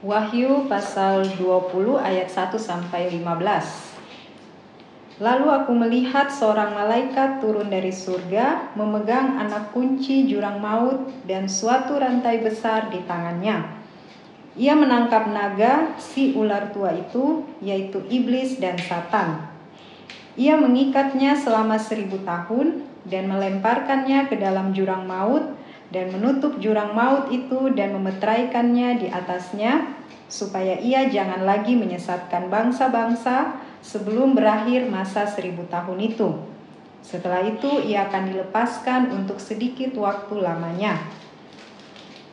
Wahyu pasal 20 ayat 1 sampai 15. Lalu aku melihat seorang malaikat turun dari surga memegang anak kunci jurang maut dan suatu rantai besar di tangannya. Ia menangkap naga, si ular tua itu, yaitu iblis dan satan. Ia mengikatnya selama seribu tahun dan melemparkannya ke dalam jurang maut dan menutup jurang maut itu dan memeteraikannya di atasnya supaya ia jangan lagi menyesatkan bangsa-bangsa sebelum berakhir masa seribu tahun itu. Setelah itu ia akan dilepaskan untuk sedikit waktu lamanya.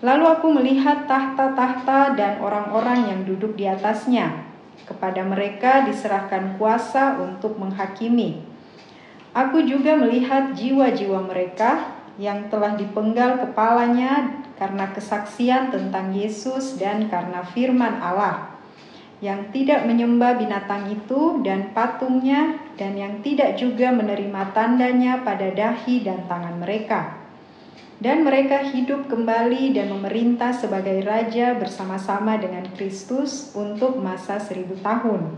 Lalu aku melihat tahta-tahta dan orang-orang yang duduk di atasnya. Kepada mereka diserahkan kuasa untuk menghakimi. Aku juga melihat jiwa-jiwa mereka yang telah dipenggal kepalanya karena kesaksian tentang Yesus dan karena firman Allah yang tidak menyembah binatang itu dan patungnya dan yang tidak juga menerima tandanya pada dahi dan tangan mereka. Dan mereka hidup kembali dan memerintah sebagai raja bersama-sama dengan Kristus untuk masa seribu tahun.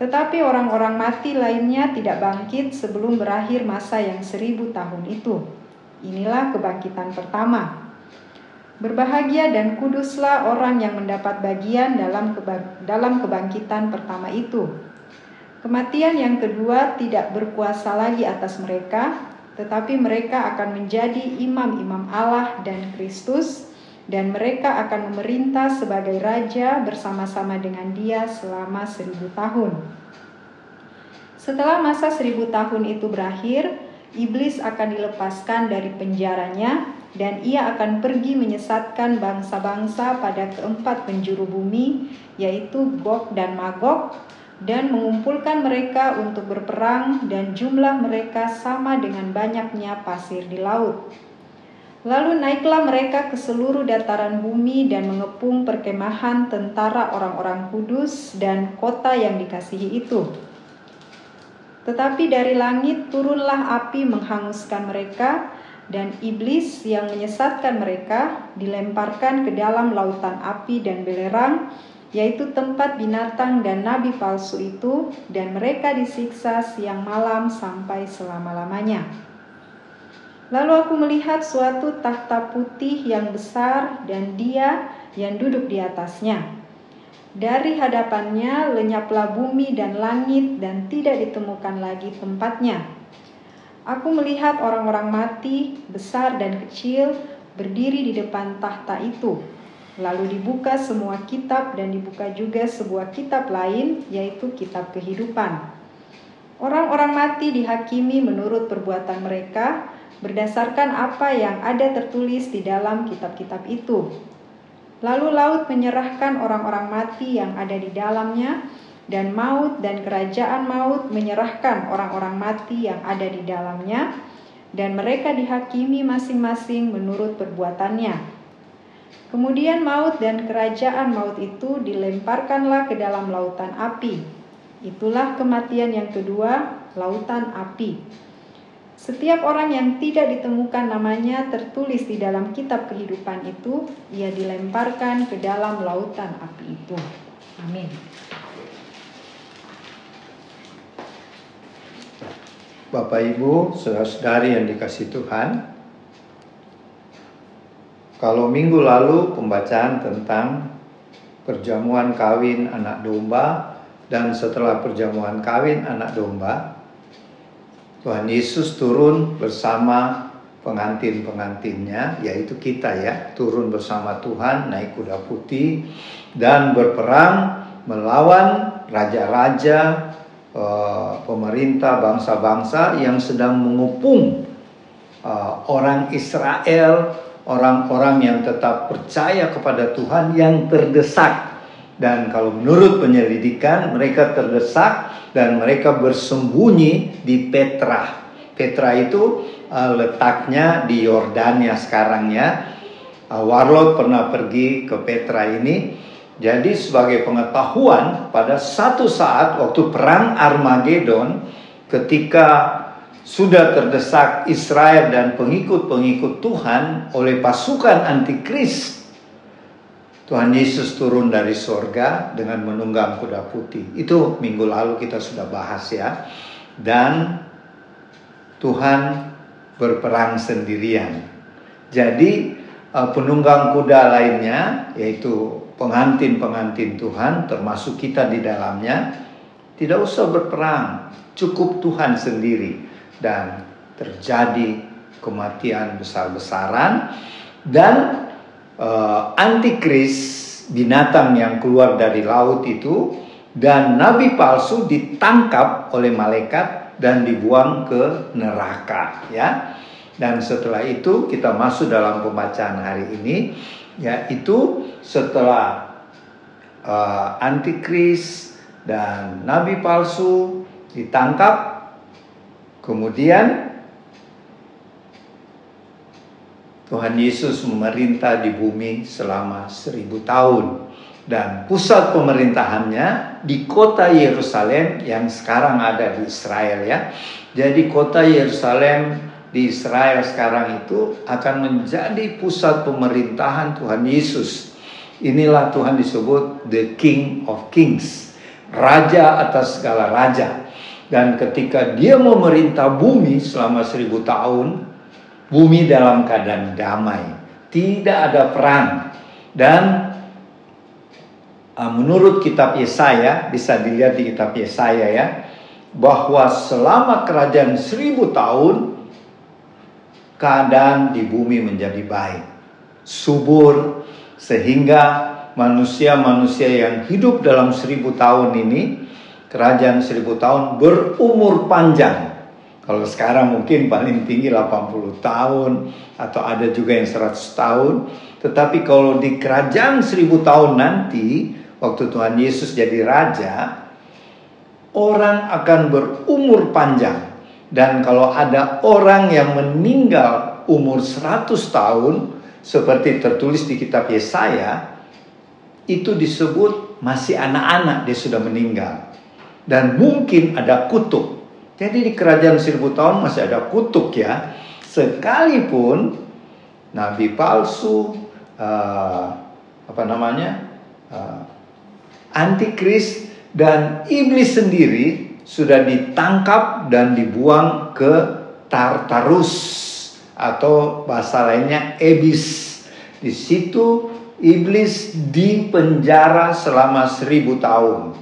Tetapi orang-orang mati lainnya tidak bangkit sebelum berakhir masa yang seribu tahun itu. Inilah kebangkitan pertama. Berbahagia dan kuduslah orang yang mendapat bagian dalam dalam kebangkitan pertama itu. Kematian yang kedua tidak berkuasa lagi atas mereka, tetapi mereka akan menjadi imam-imam Allah dan Kristus, dan mereka akan memerintah sebagai raja bersama-sama dengan Dia selama seribu tahun. Setelah masa seribu tahun itu berakhir, iblis akan dilepaskan dari penjaranya dan ia akan pergi menyesatkan bangsa-bangsa pada keempat penjuru bumi, yaitu Gog dan Magog, dan mengumpulkan mereka untuk berperang, dan jumlah mereka sama dengan banyaknya pasir di laut. Lalu naiklah mereka ke seluruh dataran bumi dan mengepung perkemahan tentara orang-orang kudus dan kota yang dikasihi itu. Tetapi dari langit turunlah api menghanguskan mereka, dan iblis yang menyesatkan mereka dilemparkan ke dalam lautan api dan belerang, yaitu tempat binatang dan nabi palsu itu, dan mereka disiksa siang malam sampai selama-lamanya. Lalu aku melihat suatu tahta putih yang besar, dan Dia yang duduk di atasnya. Dari hadapannya lenyaplah bumi dan langit, dan tidak ditemukan lagi tempatnya Aku melihat orang-orang mati, besar dan kecil, berdiri di depan tahta itu. Lalu dibuka semua kitab dan dibuka juga sebuah kitab lain, yaitu kitab kehidupan. Orang-orang mati dihakimi menurut perbuatan mereka berdasarkan apa yang ada tertulis di dalam kitab-kitab itu. Lalu laut menyerahkan orang-orang mati yang ada di dalamnya dan maut dan kerajaan maut menyerahkan orang-orang mati yang ada di dalamnya dan mereka dihakimi masing-masing menurut perbuatannya. Kemudian maut dan kerajaan maut itu dilemparkanlah ke dalam lautan api. Itulah kematian yang kedua, lautan api. Setiap orang yang tidak ditemukan namanya tertulis di dalam kitab kehidupan itu, ia dilemparkan ke dalam lautan api itu. Amin. Bapak Ibu, saudara-saudari yang dikasih Tuhan. Kalau minggu lalu pembacaan tentang perjamuan kawin anak domba dan setelah perjamuan kawin anak domba, Tuhan Yesus turun bersama pengantin-pengantinnya, yaitu kita ya, turun bersama Tuhan naik kuda putih dan berperang melawan raja-raja, uh, pemerintah bangsa-bangsa yang sedang mengupung uh, orang Israel, orang-orang yang tetap percaya kepada Tuhan yang terdesak. Dan kalau menurut penyelidikan mereka terdesak dan mereka bersembunyi di Petra. Petra itu uh, letaknya di Yordania sekarang ya. Uh, Warlord pernah pergi ke Petra ini jadi sebagai pengetahuan pada satu saat waktu perang Armageddon ketika sudah terdesak Israel dan pengikut-pengikut Tuhan oleh pasukan antikris. Tuhan Yesus turun dari sorga dengan menunggang kuda putih. Itu minggu lalu kita sudah bahas ya. Dan Tuhan berperang sendirian. Jadi eh, penunggang kuda lainnya yaitu pengantin-pengantin Tuhan termasuk kita di dalamnya tidak usah berperang, cukup Tuhan sendiri dan terjadi kematian besar-besaran dan uh, antikris binatang yang keluar dari laut itu dan nabi palsu ditangkap oleh malaikat dan dibuang ke neraka ya. Dan setelah itu kita masuk dalam pembacaan hari ini yaitu setelah uh, antikris dan nabi palsu ditangkap kemudian Tuhan Yesus memerintah di bumi selama seribu tahun dan pusat pemerintahannya di kota Yerusalem yang sekarang ada di Israel ya. Jadi kota Yerusalem di Israel sekarang itu akan menjadi pusat pemerintahan Tuhan Yesus. Inilah Tuhan disebut the King of Kings, raja atas segala raja. Dan ketika dia memerintah bumi selama seribu tahun, bumi dalam keadaan damai, tidak ada perang. Dan uh, menurut kitab Yesaya, bisa dilihat di kitab Yesaya ya, bahwa selama kerajaan seribu tahun, keadaan di bumi menjadi baik, subur, sehingga manusia-manusia yang hidup dalam seribu tahun ini, kerajaan seribu tahun berumur panjang. Kalau sekarang mungkin paling tinggi 80 tahun atau ada juga yang 100 tahun. Tetapi kalau di kerajaan seribu tahun nanti, waktu Tuhan Yesus jadi raja, orang akan berumur panjang dan kalau ada orang yang meninggal umur 100 tahun seperti tertulis di kitab Yesaya itu disebut masih anak-anak dia sudah meninggal dan mungkin ada kutuk. Jadi di kerajaan seribu tahun masih ada kutuk ya. Sekalipun nabi palsu uh, apa namanya uh, antikris dan iblis sendiri sudah ditangkap dan dibuang ke Tartarus atau bahasa lainnya Ebis. Di situ iblis dipenjara selama seribu tahun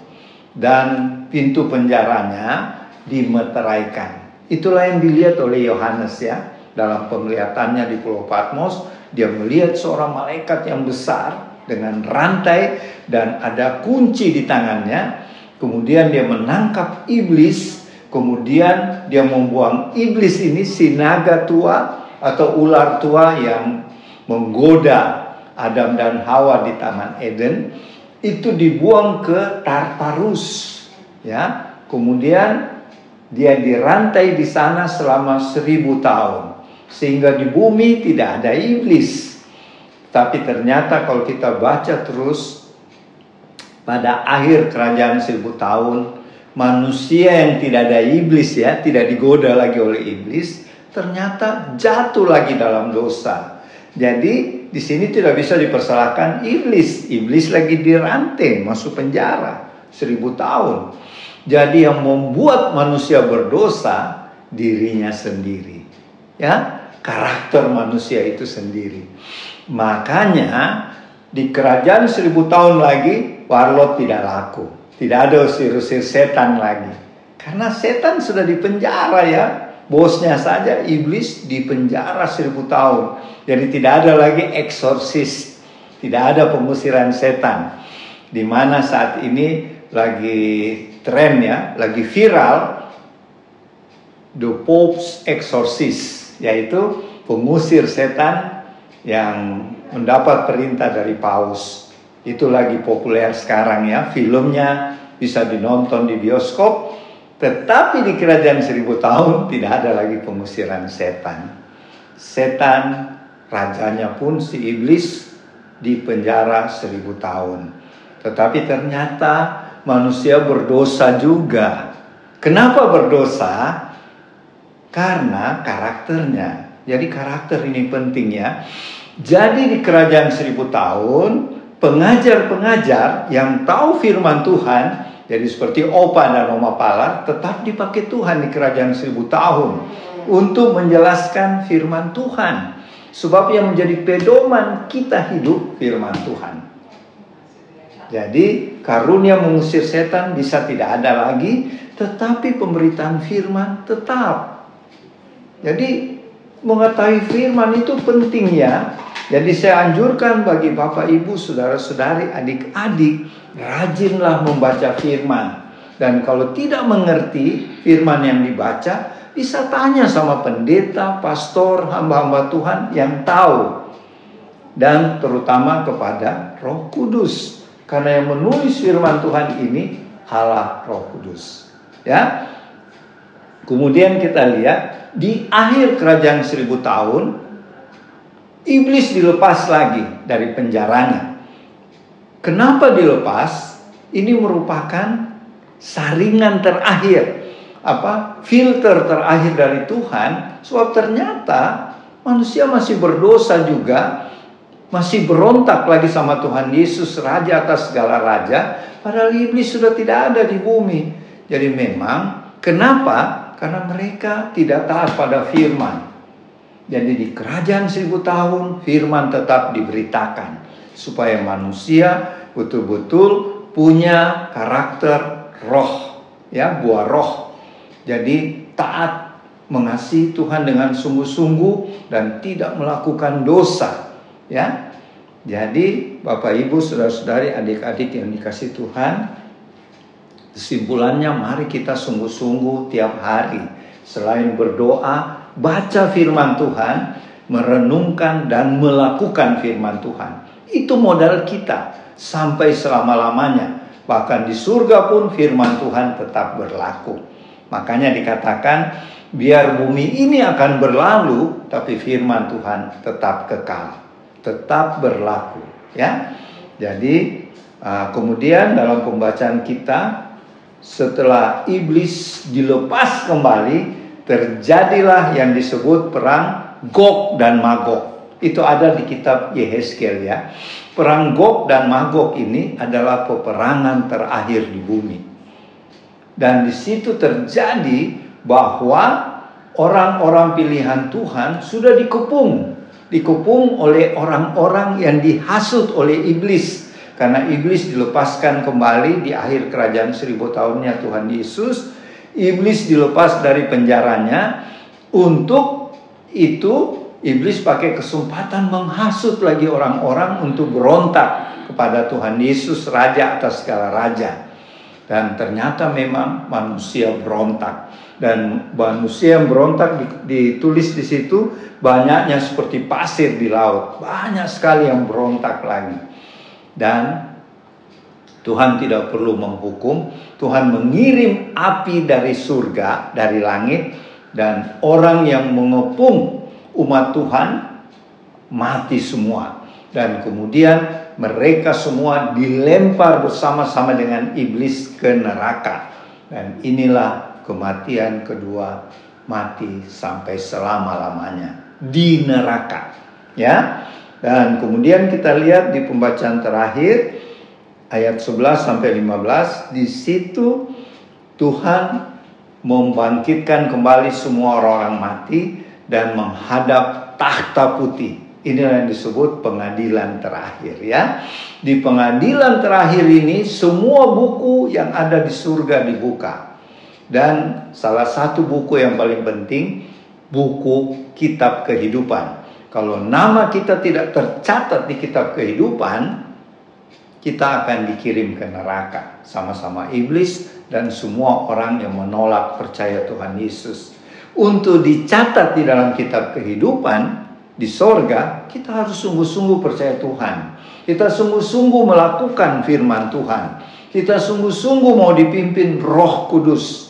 dan pintu penjaranya dimeteraikan. Itulah yang dilihat oleh Yohanes ya dalam penglihatannya di Pulau Patmos. Dia melihat seorang malaikat yang besar dengan rantai dan ada kunci di tangannya Kemudian dia menangkap iblis, kemudian dia membuang iblis ini si naga tua atau ular tua yang menggoda Adam dan Hawa di Taman Eden itu dibuang ke Tartarus ya kemudian dia dirantai di sana selama seribu tahun sehingga di bumi tidak ada iblis. Tapi ternyata kalau kita baca terus pada akhir kerajaan seribu tahun manusia yang tidak ada iblis ya tidak digoda lagi oleh iblis ternyata jatuh lagi dalam dosa. Jadi di sini tidak bisa dipersalahkan iblis. Iblis lagi dirantai masuk penjara seribu tahun jadi yang membuat manusia berdosa dirinya sendiri ya karakter manusia itu sendiri makanya di kerajaan seribu tahun lagi warlot tidak laku. Tidak ada usir-usir setan lagi. Karena setan sudah dipenjara ya. Bosnya saja iblis dipenjara seribu tahun. Jadi tidak ada lagi eksorsis. Tidak ada pengusiran setan. Di mana saat ini lagi tren ya, lagi viral The Pope's Exorcist, yaitu pengusir setan yang mendapat perintah dari paus. Itu lagi populer sekarang ya. Filmnya bisa dinonton di bioskop. Tetapi di kerajaan seribu tahun tidak ada lagi pengusiran setan. Setan rajanya pun si iblis di penjara seribu tahun. Tetapi ternyata manusia berdosa juga. Kenapa berdosa? Karena karakternya. Jadi karakter ini penting ya. Jadi di kerajaan seribu tahun pengajar-pengajar yang tahu firman Tuhan, jadi seperti Opa dan Oma Pala, tetap dipakai Tuhan di kerajaan seribu tahun untuk menjelaskan firman Tuhan. Sebab yang menjadi pedoman kita hidup firman Tuhan. Jadi karunia mengusir setan bisa tidak ada lagi, tetapi pemberitaan firman tetap. Jadi mengetahui firman itu penting ya. Jadi saya anjurkan bagi Bapak Ibu, saudara-saudari, adik-adik, rajinlah membaca firman. Dan kalau tidak mengerti firman yang dibaca, bisa tanya sama pendeta, pastor, hamba-hamba Tuhan yang tahu. Dan terutama kepada Roh Kudus. Karena yang menulis firman Tuhan ini Allah Roh Kudus. Ya. Kemudian kita lihat di akhir kerajaan seribu tahun iblis dilepas lagi dari penjaranya. Kenapa dilepas? Ini merupakan saringan terakhir, apa filter terakhir dari Tuhan. Sebab ternyata manusia masih berdosa juga, masih berontak lagi sama Tuhan Yesus, Raja atas segala raja. Padahal iblis sudah tidak ada di bumi. Jadi memang kenapa? Karena mereka tidak taat pada firman. Jadi di kerajaan seribu tahun firman tetap diberitakan supaya manusia betul-betul punya karakter roh ya buah roh. Jadi taat mengasihi Tuhan dengan sungguh-sungguh dan tidak melakukan dosa ya. Jadi Bapak Ibu saudara-saudari adik-adik yang dikasih Tuhan kesimpulannya mari kita sungguh-sungguh tiap hari selain berdoa baca firman Tuhan, merenungkan dan melakukan firman Tuhan. Itu modal kita sampai selama-lamanya. Bahkan di surga pun firman Tuhan tetap berlaku. Makanya dikatakan biar bumi ini akan berlalu tapi firman Tuhan tetap kekal, tetap berlaku, ya. Jadi uh, kemudian dalam pembacaan kita setelah iblis dilepas kembali terjadilah yang disebut perang Gog dan Magog. Itu ada di kitab Yehezkiel ya. Perang Gog dan Magog ini adalah peperangan terakhir di bumi. Dan di situ terjadi bahwa orang-orang pilihan Tuhan sudah dikepung. Dikepung oleh orang-orang yang dihasut oleh iblis. Karena iblis dilepaskan kembali di akhir kerajaan seribu tahunnya Tuhan Yesus iblis dilepas dari penjaranya. Untuk itu iblis pakai kesempatan menghasut lagi orang-orang untuk berontak kepada Tuhan Yesus raja atas segala raja. Dan ternyata memang manusia berontak dan manusia yang berontak ditulis di situ banyaknya seperti pasir di laut banyak sekali yang berontak lagi dan Tuhan tidak perlu menghukum, Tuhan mengirim api dari surga, dari langit, dan orang yang mengepung umat Tuhan mati semua. Dan kemudian mereka semua dilempar bersama-sama dengan iblis ke neraka. Dan inilah kematian kedua mati sampai selama-lamanya di neraka. Ya. Dan kemudian kita lihat di pembacaan terakhir ayat 11 sampai 15 di situ Tuhan membangkitkan kembali semua orang-orang mati dan menghadap tahta putih. Inilah yang disebut pengadilan terakhir ya. Di pengadilan terakhir ini semua buku yang ada di surga dibuka. Dan salah satu buku yang paling penting buku kitab kehidupan. Kalau nama kita tidak tercatat di kitab kehidupan, kita akan dikirim ke neraka sama-sama iblis dan semua orang yang menolak percaya Tuhan Yesus. Untuk dicatat di dalam kitab kehidupan di sorga, kita harus sungguh-sungguh percaya Tuhan. Kita sungguh-sungguh melakukan firman Tuhan. Kita sungguh-sungguh mau dipimpin Roh Kudus,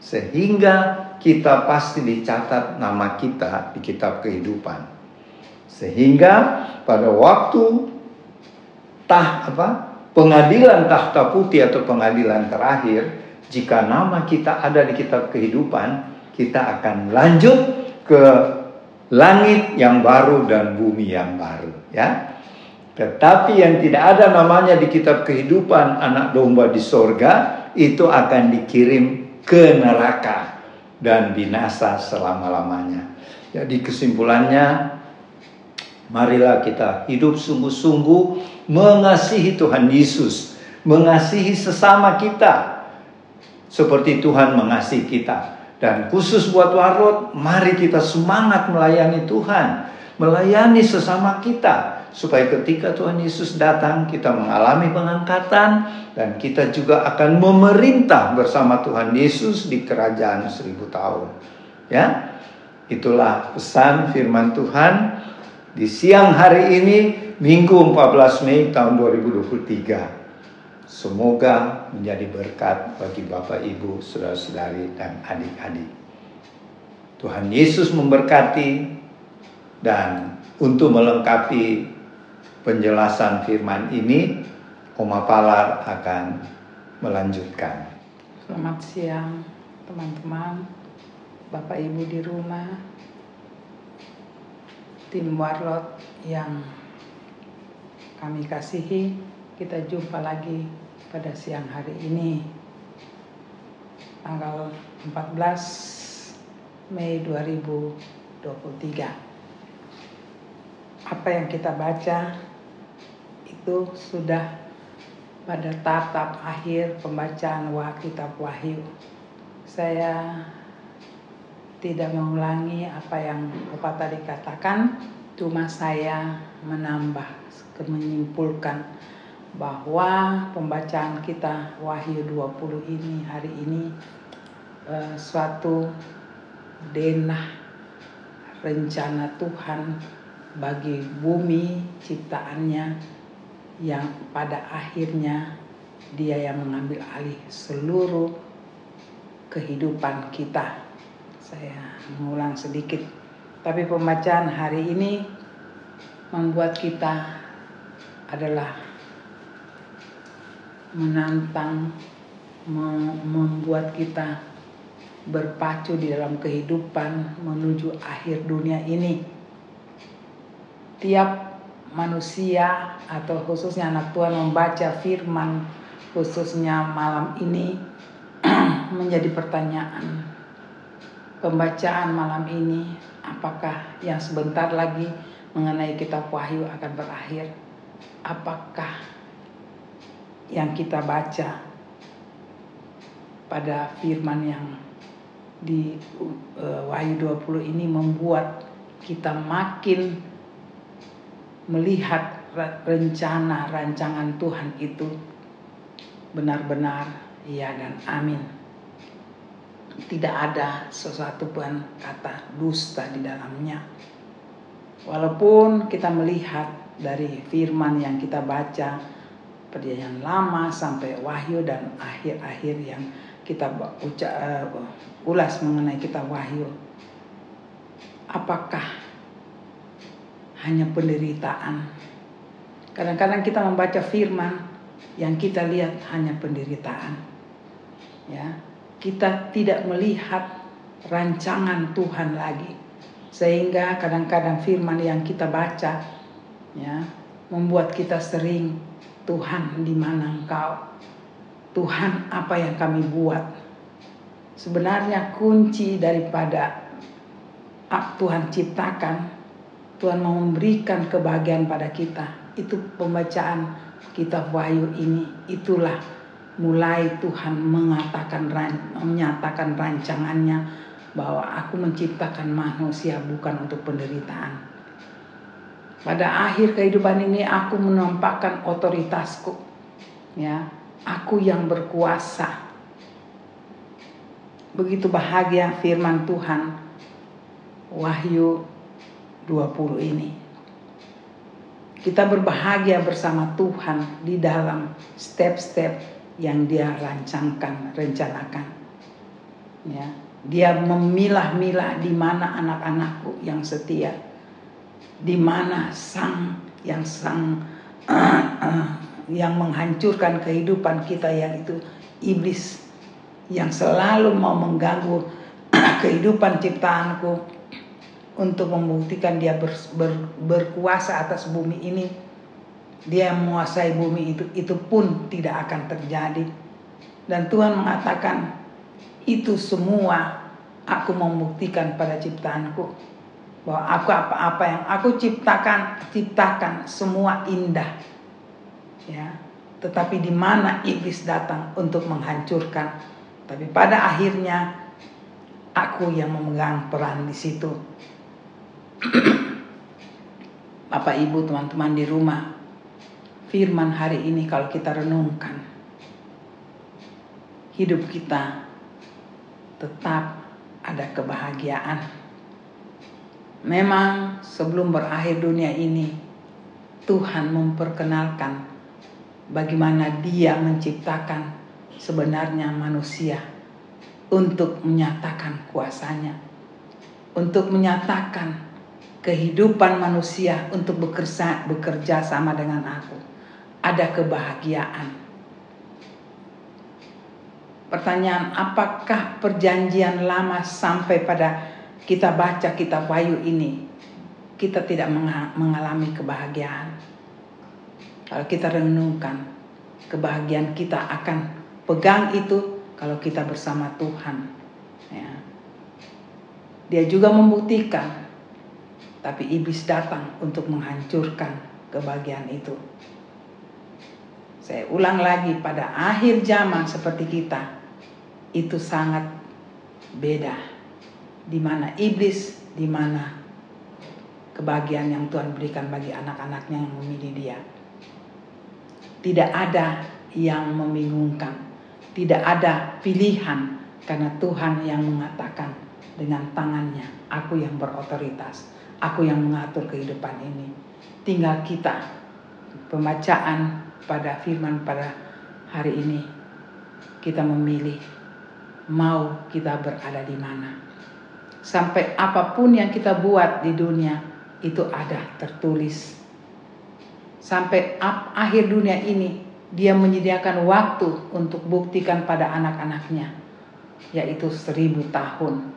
sehingga kita pasti dicatat nama kita di kitab kehidupan. Sehingga pada waktu tah apa pengadilan tahta putih atau pengadilan terakhir jika nama kita ada di kitab kehidupan kita akan lanjut ke langit yang baru dan bumi yang baru ya Tetapi yang tidak ada namanya di kitab kehidupan anak domba di sorga itu akan dikirim ke neraka dan binasa selama-lamanya. Jadi kesimpulannya marilah kita hidup sungguh-sungguh mengasihi Tuhan Yesus, mengasihi sesama kita seperti Tuhan mengasihi kita. Dan khusus buat warot, mari kita semangat melayani Tuhan, melayani sesama kita, supaya ketika Tuhan Yesus datang, kita mengalami pengangkatan, dan kita juga akan memerintah bersama Tuhan Yesus di kerajaan seribu tahun. Ya, itulah pesan firman Tuhan di siang hari ini, Minggu 14 Mei tahun 2023. Semoga menjadi berkat bagi Bapak, Ibu, saudara-saudari, dan adik-adik. Tuhan Yesus memberkati dan untuk melengkapi penjelasan firman ini, Oma Palar akan melanjutkan. Selamat siang teman-teman, Bapak Ibu di rumah, tim Warlot yang kami kasihi, kita jumpa lagi pada siang hari ini tanggal 14 Mei 2023 apa yang kita baca itu sudah pada tahap akhir pembacaan wah kitab Wahyu. Saya tidak mengulangi apa yang Bapak tadi katakan cuma saya menambah menyimpulkan bahwa pembacaan kita Wahyu 20 ini hari ini uh, suatu denah rencana Tuhan bagi bumi ciptaannya yang pada akhirnya dia yang mengambil alih seluruh kehidupan kita. Saya mengulang sedikit, tapi pembacaan hari ini membuat kita adalah menantang membuat kita berpacu di dalam kehidupan menuju akhir dunia ini. Tiap manusia atau khususnya anak Tuhan membaca firman khususnya malam ini menjadi pertanyaan. Pembacaan malam ini apakah yang sebentar lagi mengenai kitab Wahyu akan berakhir? Apakah yang kita baca pada firman yang di uh, Wahyu 20 ini membuat kita makin melihat rencana rancangan Tuhan itu benar-benar iya dan amin. Tidak ada sesuatu pun kata dusta di dalamnya. Walaupun kita melihat dari firman yang kita baca perjanjian lama sampai wahyu dan akhir-akhir yang kita uca, uh, ulas mengenai kitab wahyu. Apakah hanya penderitaan? Kadang-kadang kita membaca firman yang kita lihat hanya penderitaan. Ya, kita tidak melihat rancangan Tuhan lagi. Sehingga kadang-kadang firman yang kita baca ya membuat kita sering Tuhan di mana engkau? Tuhan apa yang kami buat? Sebenarnya kunci daripada Tuhan ciptakan, Tuhan mau memberikan kebahagiaan pada kita. Itu pembacaan kitab Wahyu ini. Itulah mulai Tuhan mengatakan menyatakan rancangannya bahwa aku menciptakan manusia bukan untuk penderitaan pada akhir kehidupan ini aku menampakkan otoritasku. Ya, aku yang berkuasa. Begitu bahagia firman Tuhan Wahyu 20 ini. Kita berbahagia bersama Tuhan di dalam step-step yang dia rancangkan, rencanakan. Ya, dia memilah-milah di mana anak-anakku yang setia di mana sang yang sang uh, uh, yang menghancurkan kehidupan kita yaitu iblis yang selalu mau mengganggu kehidupan ciptaanku untuk membuktikan dia ber, ber, berkuasa atas bumi ini dia menguasai bumi itu itu pun tidak akan terjadi. Dan Tuhan mengatakan itu semua aku membuktikan pada ciptaanku bahwa aku apa-apa yang aku ciptakan ciptakan semua indah. Ya. Tetapi di mana iblis datang untuk menghancurkan. Tapi pada akhirnya aku yang memegang peran di situ. Bapak Ibu teman-teman di rumah firman hari ini kalau kita renungkan hidup kita tetap ada kebahagiaan. Memang sebelum berakhir dunia ini Tuhan memperkenalkan bagaimana Dia menciptakan sebenarnya manusia untuk menyatakan kuasanya, untuk menyatakan kehidupan manusia untuk bekerja bekerja sama dengan aku. Ada kebahagiaan. Pertanyaan, apakah perjanjian lama sampai pada kita baca kitab Wahyu ini kita tidak mengalami kebahagiaan? Kalau kita renungkan, kebahagiaan kita akan pegang itu kalau kita bersama Tuhan. Ya. Dia juga membuktikan tapi iblis datang untuk menghancurkan kebahagiaan itu. Saya ulang lagi pada akhir zaman seperti kita itu sangat beda. Di mana iblis, di mana kebahagiaan yang Tuhan berikan bagi anak-anaknya yang memilih dia. Tidak ada yang membingungkan, tidak ada pilihan karena Tuhan yang mengatakan dengan tangannya, aku yang berotoritas Aku yang mengatur kehidupan ini. Tinggal kita pembacaan pada firman pada hari ini kita memilih mau kita berada di mana. Sampai apa pun yang kita buat di dunia itu ada tertulis. Sampai akhir dunia ini dia menyediakan waktu untuk buktikan pada anak-anaknya yaitu seribu tahun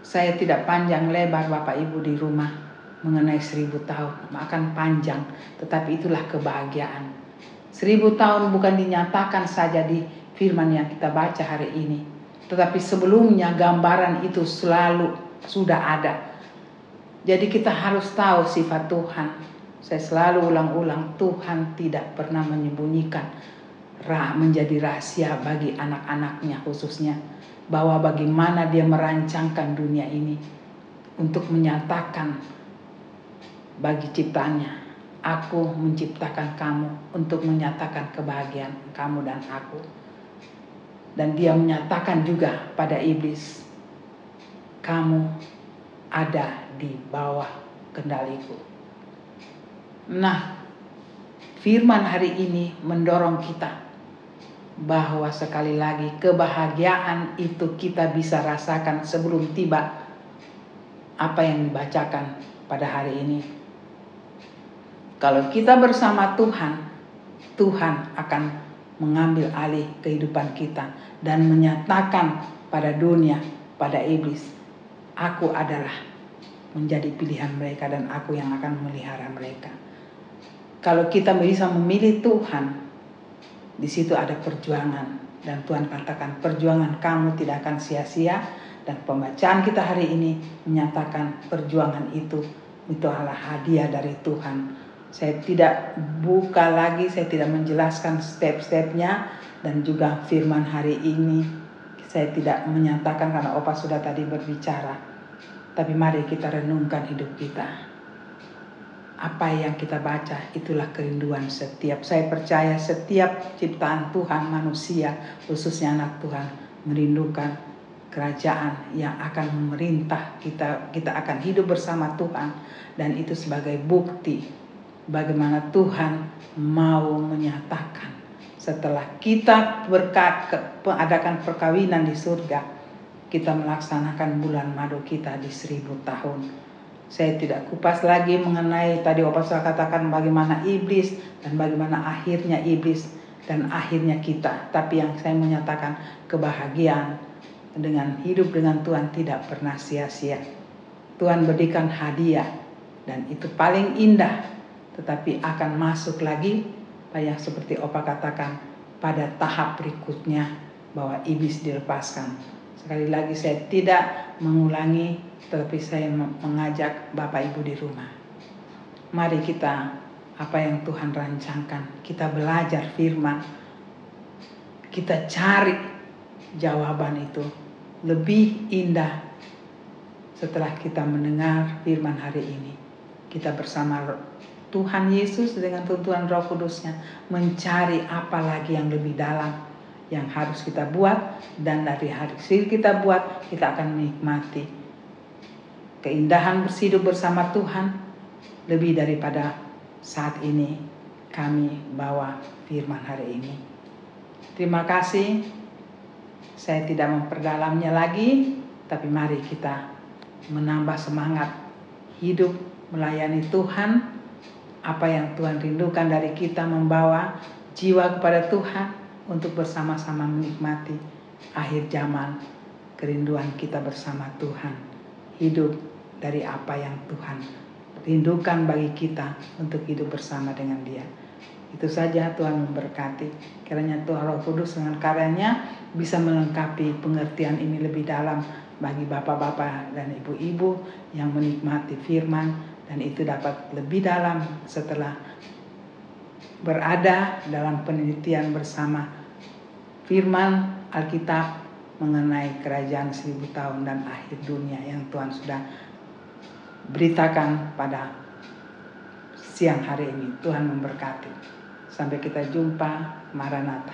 saya tidak panjang lebar Bapak Ibu di rumah mengenai seribu tahun. Akan panjang, tetapi itulah kebahagiaan. Seribu tahun bukan dinyatakan saja di firman yang kita baca hari ini. Tetapi sebelumnya gambaran itu selalu sudah ada. Jadi kita harus tahu sifat Tuhan. Saya selalu ulang-ulang, Tuhan tidak pernah menyembunyikan menjadi rahasia bagi anak-anaknya khususnya bahwa bagaimana dia merancangkan dunia ini untuk menyatakan bagi ciptaannya, aku menciptakan kamu untuk menyatakan kebahagiaan kamu dan aku. Dan dia menyatakan juga pada iblis, kamu ada di bawah kendaliku. Nah, firman hari ini mendorong kita bahwa sekali lagi kebahagiaan itu kita bisa rasakan sebelum tiba apa yang dibacakan pada hari ini. Kalau kita bersama Tuhan, Tuhan akan mengambil alih kehidupan kita dan menyatakan pada dunia, pada iblis, aku adalah menjadi pilihan mereka dan aku yang akan memelihara mereka. Kalau kita bisa memilih Tuhan, di situ ada perjuangan dan Tuhan katakan perjuangan kamu tidak akan sia-sia dan pembacaan kita hari ini menyatakan perjuangan itu itu adalah hadiah dari Tuhan. Saya tidak buka lagi, saya tidak menjelaskan step-stepnya dan juga firman hari ini saya tidak menyatakan karena Opa sudah tadi berbicara. Tapi mari kita renungkan hidup kita apa yang kita baca itulah kerinduan setiap saya percaya setiap ciptaan Tuhan manusia khususnya anak Tuhan merindukan kerajaan yang akan memerintah kita kita akan hidup bersama Tuhan. Dan itu sebagai bukti bagaimana Tuhan mau menyatakan setelah kita berkat mengadakan perkawinan di surga kita melaksanakan bulan madu kita di seribu tahun saya tidak kupas lagi mengenai tadi Opa saya katakan bagaimana iblis dan bagaimana akhirnya iblis dan akhirnya kita. Tapi yang saya menyatakan kebahagiaan dengan hidup dengan Tuhan tidak pernah sia-sia. Tuhan berikan hadiah dan itu paling indah. tetapi akan masuk lagi yang seperti Opa katakan pada tahap berikutnya bahwa iblis dilepaskan. Sekali lagi saya tidak mengulangi tetapi saya mengajak Bapak Ibu di rumah. Mari kita apa yang Tuhan rancangkan, kita belajar firman, kita cari jawaban itu lebih indah setelah kita mendengar firman hari ini. Kita bersama Tuhan Yesus dengan tuntunan Roh Kudusnya mencari apa lagi yang lebih dalam yang harus kita buat dan dari hasil kita buat kita akan menikmati keindahan bersidup bersama Tuhan lebih daripada saat ini kami bawa firman hari ini. Terima kasih. Saya tidak memperdalamnya lagi, tapi mari kita menambah semangat hidup melayani Tuhan. Apa yang Tuhan rindukan dari kita membawa jiwa kepada Tuhan untuk bersama-sama menikmati akhir zaman kerinduan kita bersama Tuhan. Hidup dari apa yang Tuhan rindukan bagi kita untuk hidup bersama dengan Dia. Itu saja Tuhan memberkati. Kiranya Tuhan Roh Kudus dengan karyanya bisa melengkapi pengertian ini lebih dalam bagi bapak-bapak dan ibu-ibu yang menikmati firman dan itu dapat lebih dalam setelah berada dalam penelitian bersama firman Alkitab mengenai kerajaan seribu tahun dan akhir dunia yang Tuhan sudah beritakan pada siang hari ini. Tuhan memberkati. Sampai kita jumpa, Maranatha.